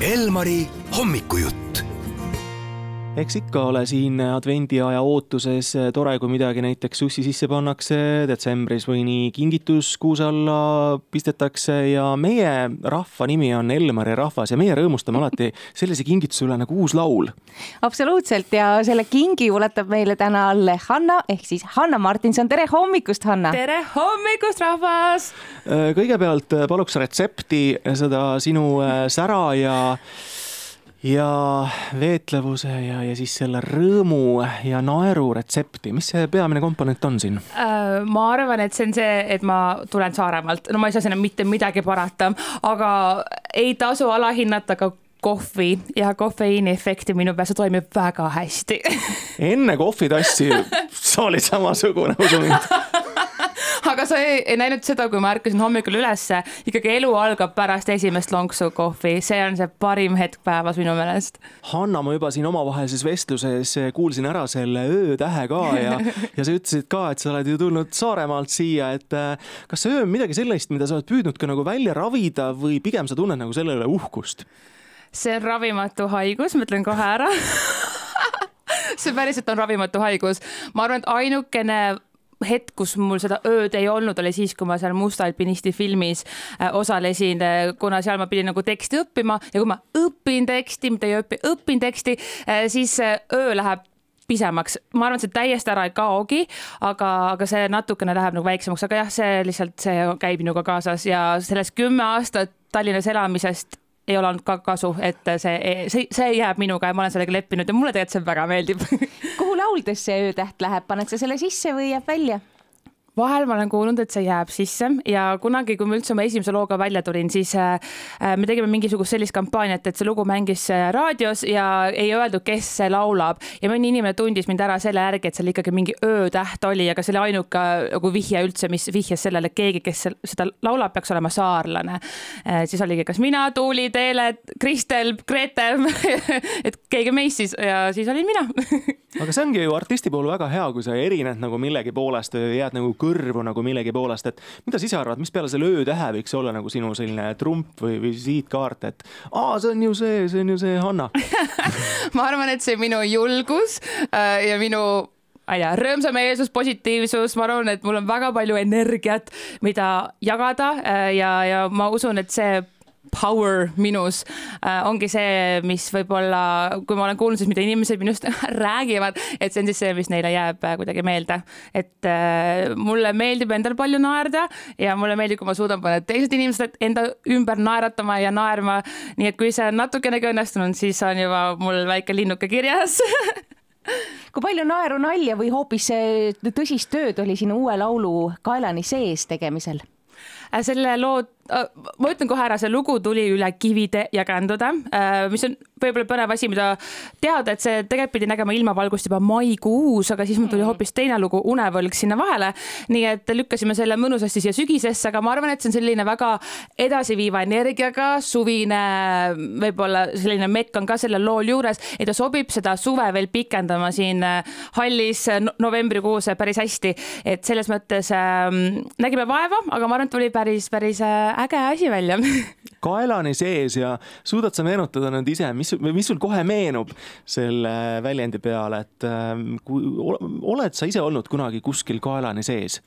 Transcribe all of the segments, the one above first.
Elmari hommikujutt eks ikka ole siin advendiaja ootuses tore, kui midagi näiteks sussi sisse pannakse detsembris või nii kingitus kuuse alla pistetakse ja meie rahva nimi on Elmari rahvas ja meie rõõmustame alati sellise kingituse üle nagu uus laul. absoluutselt ja selle kingi ulatab meile täna alle Hanna ehk siis Hanna Martinson, tere hommikust, Hanna! tere hommikust, rahvas! kõigepealt paluks retsepti seda sinu sära ja ja veetlevuse ja, ja siis selle rõõmu ja naeru retsepti, mis see peamine komponent on siin? Äh, ma arvan, et see on see, et ma tulen Saaremaalt, no ma ei saa sinna mitte midagi parata, aga ei tasu alahinnata ka kohvi ja kofeiini efekti minu peas, see toimib väga hästi enne kohvitassi sa olid samasugune, usu mind aga sa ei, ei näinud seda, kui ma ärkasin hommikul ülesse, ikkagi elu algab pärast esimest lonksu kohvi, see on see parim hetk päevas minu meelest. Hanna, ma juba siin omavahelises vestluses kuulsin ära selle öötähe ka ja, ja sa ütlesid ka, et sa oled ju tulnud Saaremaalt siia, et äh, kas see öö on midagi sellist, mida sa oled püüdnud ka nagu välja ravida või pigem sa tunned nagu selle üle uhkust? see on ravimatu haigus, ma ütlen kohe ära see päriselt on ravimatu haigus. ma arvan, et ainukene hetk, kus mul seda ööd ei olnud, oli siis, kui ma seal Musta alpinisti filmis äh, osalesin, äh, kuna seal ma pidin nagu teksti õppima ja kui ma õpin teksti, mitte ei õpi, õpin teksti, äh, siis öö läheb pisemaks, ma arvan, et see täiesti ära ei kaogi, aga, aga see natukene läheb nagu väiksemaks, aga jah, see lihtsalt, see käib minuga kaasas ja sellest kümme aastat Tallinnas elamisest ei ole olnud ka kasu, et see, see, see jääb minuga ja ma olen sellega leppinud ja mulle tegelikult see väga meeldib kuhu lauldes see öötäht läheb, paned sa selle sisse või jääb välja? Vahel ma olen kuulnud, et see jääb sisse ja kunagi, kui ma üldse oma esimese looga välja tulin, siis äh, me tegime mingisugust sellist kampaaniat, et see lugu mängis äh, raadios ja ei öeldud, kes see laulab. Ja mõni inimene tundis mind ära selle järgi, et seal ikkagi mingi öötäht oli, aga see oli ainuke nagu vihje üldse, mis vihjas sellele, et keegi, kes seda laulab, peaks olema saarlane. Äh, siis oligi kas mina, Tuuli, Teele, Kristel, Grete et keegi meist siis ja siis olin mina. Aga see ongi ju artisti puhul väga hea, kui sa erined nagu millegi poolest, jääd nagu kõrvu nagu millegi poolest, et mida sa ise arvad, mis peale selle öötähe võiks olla nagu sinu selline trump või visiitkaart, et aa, see on ju see, see on ju see Hanna. Ma arvan, et see minu julgus äh, ja minu ma ei tea, rõõmsameelsus, positiivsus, ma arvan, et mul on väga palju energiat, mida jagada äh, ja, ja ma usun, et see power minus äh, ongi see, mis võib-olla, kui ma olen kuulnud siis, mida inimesed minust räägivad, et see on siis see, mis neile jääb äh, kuidagi meelde. et äh, mulle meeldib endal palju naerda ja mulle meeldib, kui ma suudan panna teised inimesed enda ümber naeratama ja naerma. nii et kui see on natukenegi õnnestunud, siis on juba mul väike linnuke kirjas kui palju naeru, nalja või hoopis tõsist tööd oli sinu uue laulu kaelani sees tegemisel? Selle loo, ma ütlen kohe ära, see lugu tuli üle kivide ja kändude, äh, mis on võib-olla põnev asi, mida teada, et see tegelikult pidi nägema ilmavalgust juba maikuus, aga siis mul tuli mm. hoopis teine lugu, Unevõlg sinna vahele. nii et lükkasime selle mõnusasti siia sügisesse, aga ma arvan, et see on selline väga edasiviiva energiaga, suvine, võib-olla selline mekk on ka sellel lool juures, et ta sobib seda suve veel pikendama siin hallis novembrikuus päris hästi. et selles mõttes äh, nägime vaeva, aga ma arvan, et tuli päris, päris äh, äge asi välja kaelani sees ja suudad sa meenutada nüüd ise, mis, mis sul kohe meenub selle väljendi peale, et ähm, kui oled sa ise olnud kunagi kuskil kaelani sees?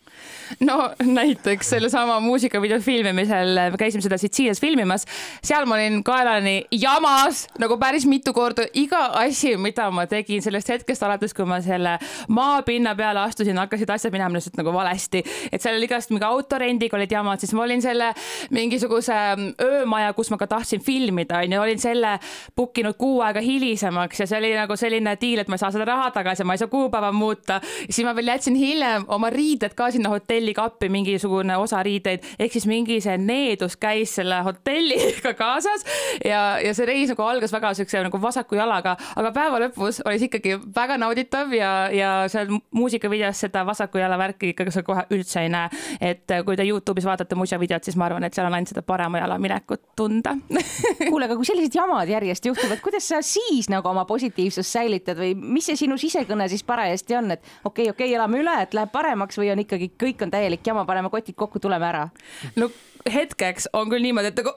no näiteks sellesama muusikavideo filmimisel, me käisime seda Sitsiilias filmimas, seal ma olin kaelani jamas nagu päris mitu korda, iga asi, mida ma tegin sellest hetkest alates, kui ma selle maapinna peale astusin, hakkasid asjad minema lihtsalt nagu valesti, et seal oli igast mingi autorendiga olid jamad, siis ma olin selle mingisuguse ähm, öö öömaja, kus ma ka tahtsin filmida, onju, olin selle book inud kuu aega hilisemaks ja see oli nagu selline diil, et ma ei saa seda raha tagasi, ma ei saa kuupäeva muuta. siis ma veel jätsin hiljem oma riided ka sinna hotelli kappi, mingisugune osa riideid, ehk siis mingi see needus käis selle hotelliga kaasas ja, ja see reis nagu algas väga siukse nagu vasaku jalaga, aga päeva lõpus oli see ikkagi väga nauditav ja, ja seal muusikavideos seda vasaku jala värki ikkagi sa kohe üldse ei näe. et kui te Youtube'is vaatate muusikavideot, siis ma arvan, et seal on ainult seda parema jala minekut tunda kuule, aga kui sellised jamad järjest juhtuvad, kuidas sa siis nagu oma positiivsust säilitad või mis see sinu sisekõne siis parajasti on, et okei okay,, okei okay,, elame üle, et läheb paremaks või on ikkagi kõik on täielik jama, paneme kotid kokku, tuleme ära? no hetkeks on küll niimoodi, et nagu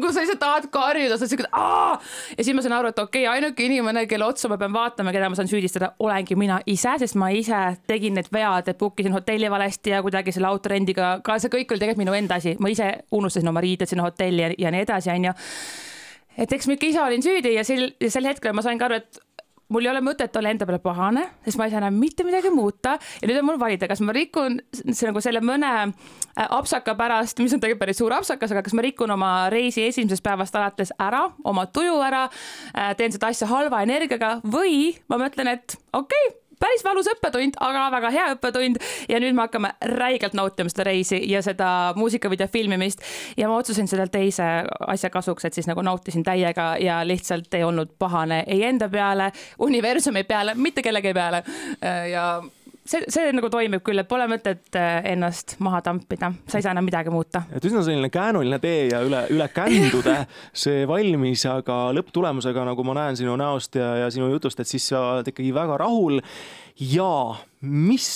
kui sa lihtsalt tahad karjuda, sa oled siuke ja siis ma sain aru, et okei okay,, ainuke inimene, kelle otsa ma pean vaatama, keda ma saan süüdistada, olengi mina ise, sest ma ise tegin need vead, et book isin hotelli valesti ja kuidagi selle autorendiga ka see kõik oli tegelikult minu enda asi, ma ise unustasin oma riided sinna hotelli ja, ja nii edasi, onju. Et eks ma ikka ise olin süüdi ja sel, sel hetkel ma sain ka aru, et mul ei ole mõtet olla enda peale pahane, sest ma ei saa enam mitte midagi muuta. Ja nüüd on mul valida, kas ma rikun see nagu selle mõne äh, apsaka pärast, mis on tegelikult päris suur apsakas, aga kas ma rikun oma reisi esimesest päevast alates ära, oma tuju ära, äh, teen seda asja halva energiaga või ma mõtlen, et okei okay, päris valus õppetund, aga väga hea õppetund. Ja nüüd me hakkame räigelt nautima seda reisi ja seda muusikavideo filmimist. Ja ma otsustasin selle teise asja kasuks, et siis nagu nautisin täiega ja lihtsalt ei olnud pahane ei enda peale, universumi peale, mitte kellegi peale. Ja see, see nagu toimib küll, et pole mõtet äh, ennast maha tampida, sa ei saa enam midagi muuta. et üsna selline käänuline tee ja üle, üle kändude see valmis, aga lõpptulemusega, nagu ma näen sinu näost ja, ja sinu jutust, et siis sa oled ikkagi väga rahul ja mis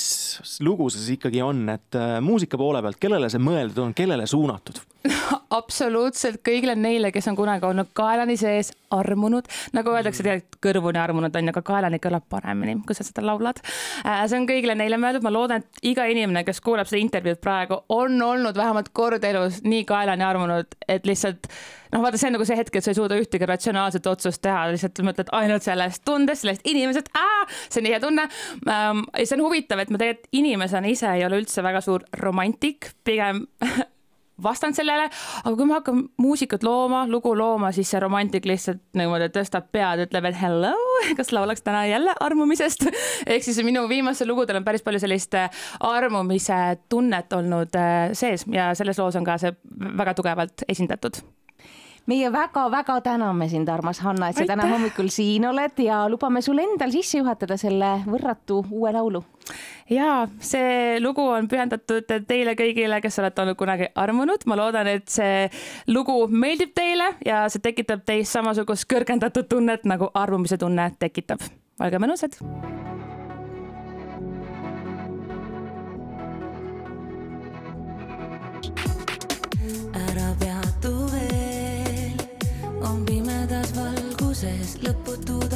lugu see siis ikkagi on, et äh, muusika poole pealt, kellele see mõeldud on, kellele suunatud? absoluutselt kõigile neile, kes on kunagi olnud kaelani sees, armunud, nagu öeldakse tegelikult kõrvuni armunud on ju, aga kaelani kõlab paremini, kui sa seda laulad. Äh, see on kõigile neile mõeldud, ma loodan, et iga inimene, kes kuulab seda intervjuud praegu, on olnud vähemalt kord elus nii kaelani armunud, et lihtsalt noh, vaata, see on nagu see hetk, et sa ei suuda ühtegi ratsionaalset otsust teha, lihtsalt mõtled ainult sellest tundest, sellest inimesest, see on hea tunne. Ähm, ja see on huvitav, et ma tegelikult inimesena ise ei ole üldse väga suur romantik, pigem vastand sellele, aga kui ma hakkan muusikat looma, lugu looma, siis see romantik lihtsalt niimoodi tõstab pead, ütleb, et hello, kas laulaks täna jälle armumisest? Ehk siis minu viimastel lugudel on päris palju sellist äh, armumise tunnet olnud äh, sees ja selles loos on ka see väga tugevalt esindatud meie väga-väga täname sind, armas Hanna, et sa täna hommikul siin oled ja lubame sul endal sisse juhatada selle võrratu uue laulu. ja see lugu on pühendatud teile kõigile, kes olete olnud kunagi armunud. ma loodan, et see lugu meeldib teile ja see tekitab teis samasugust kõrgendatud tunnet, nagu armumise tunne tekitab. olge mõnusad. Valguses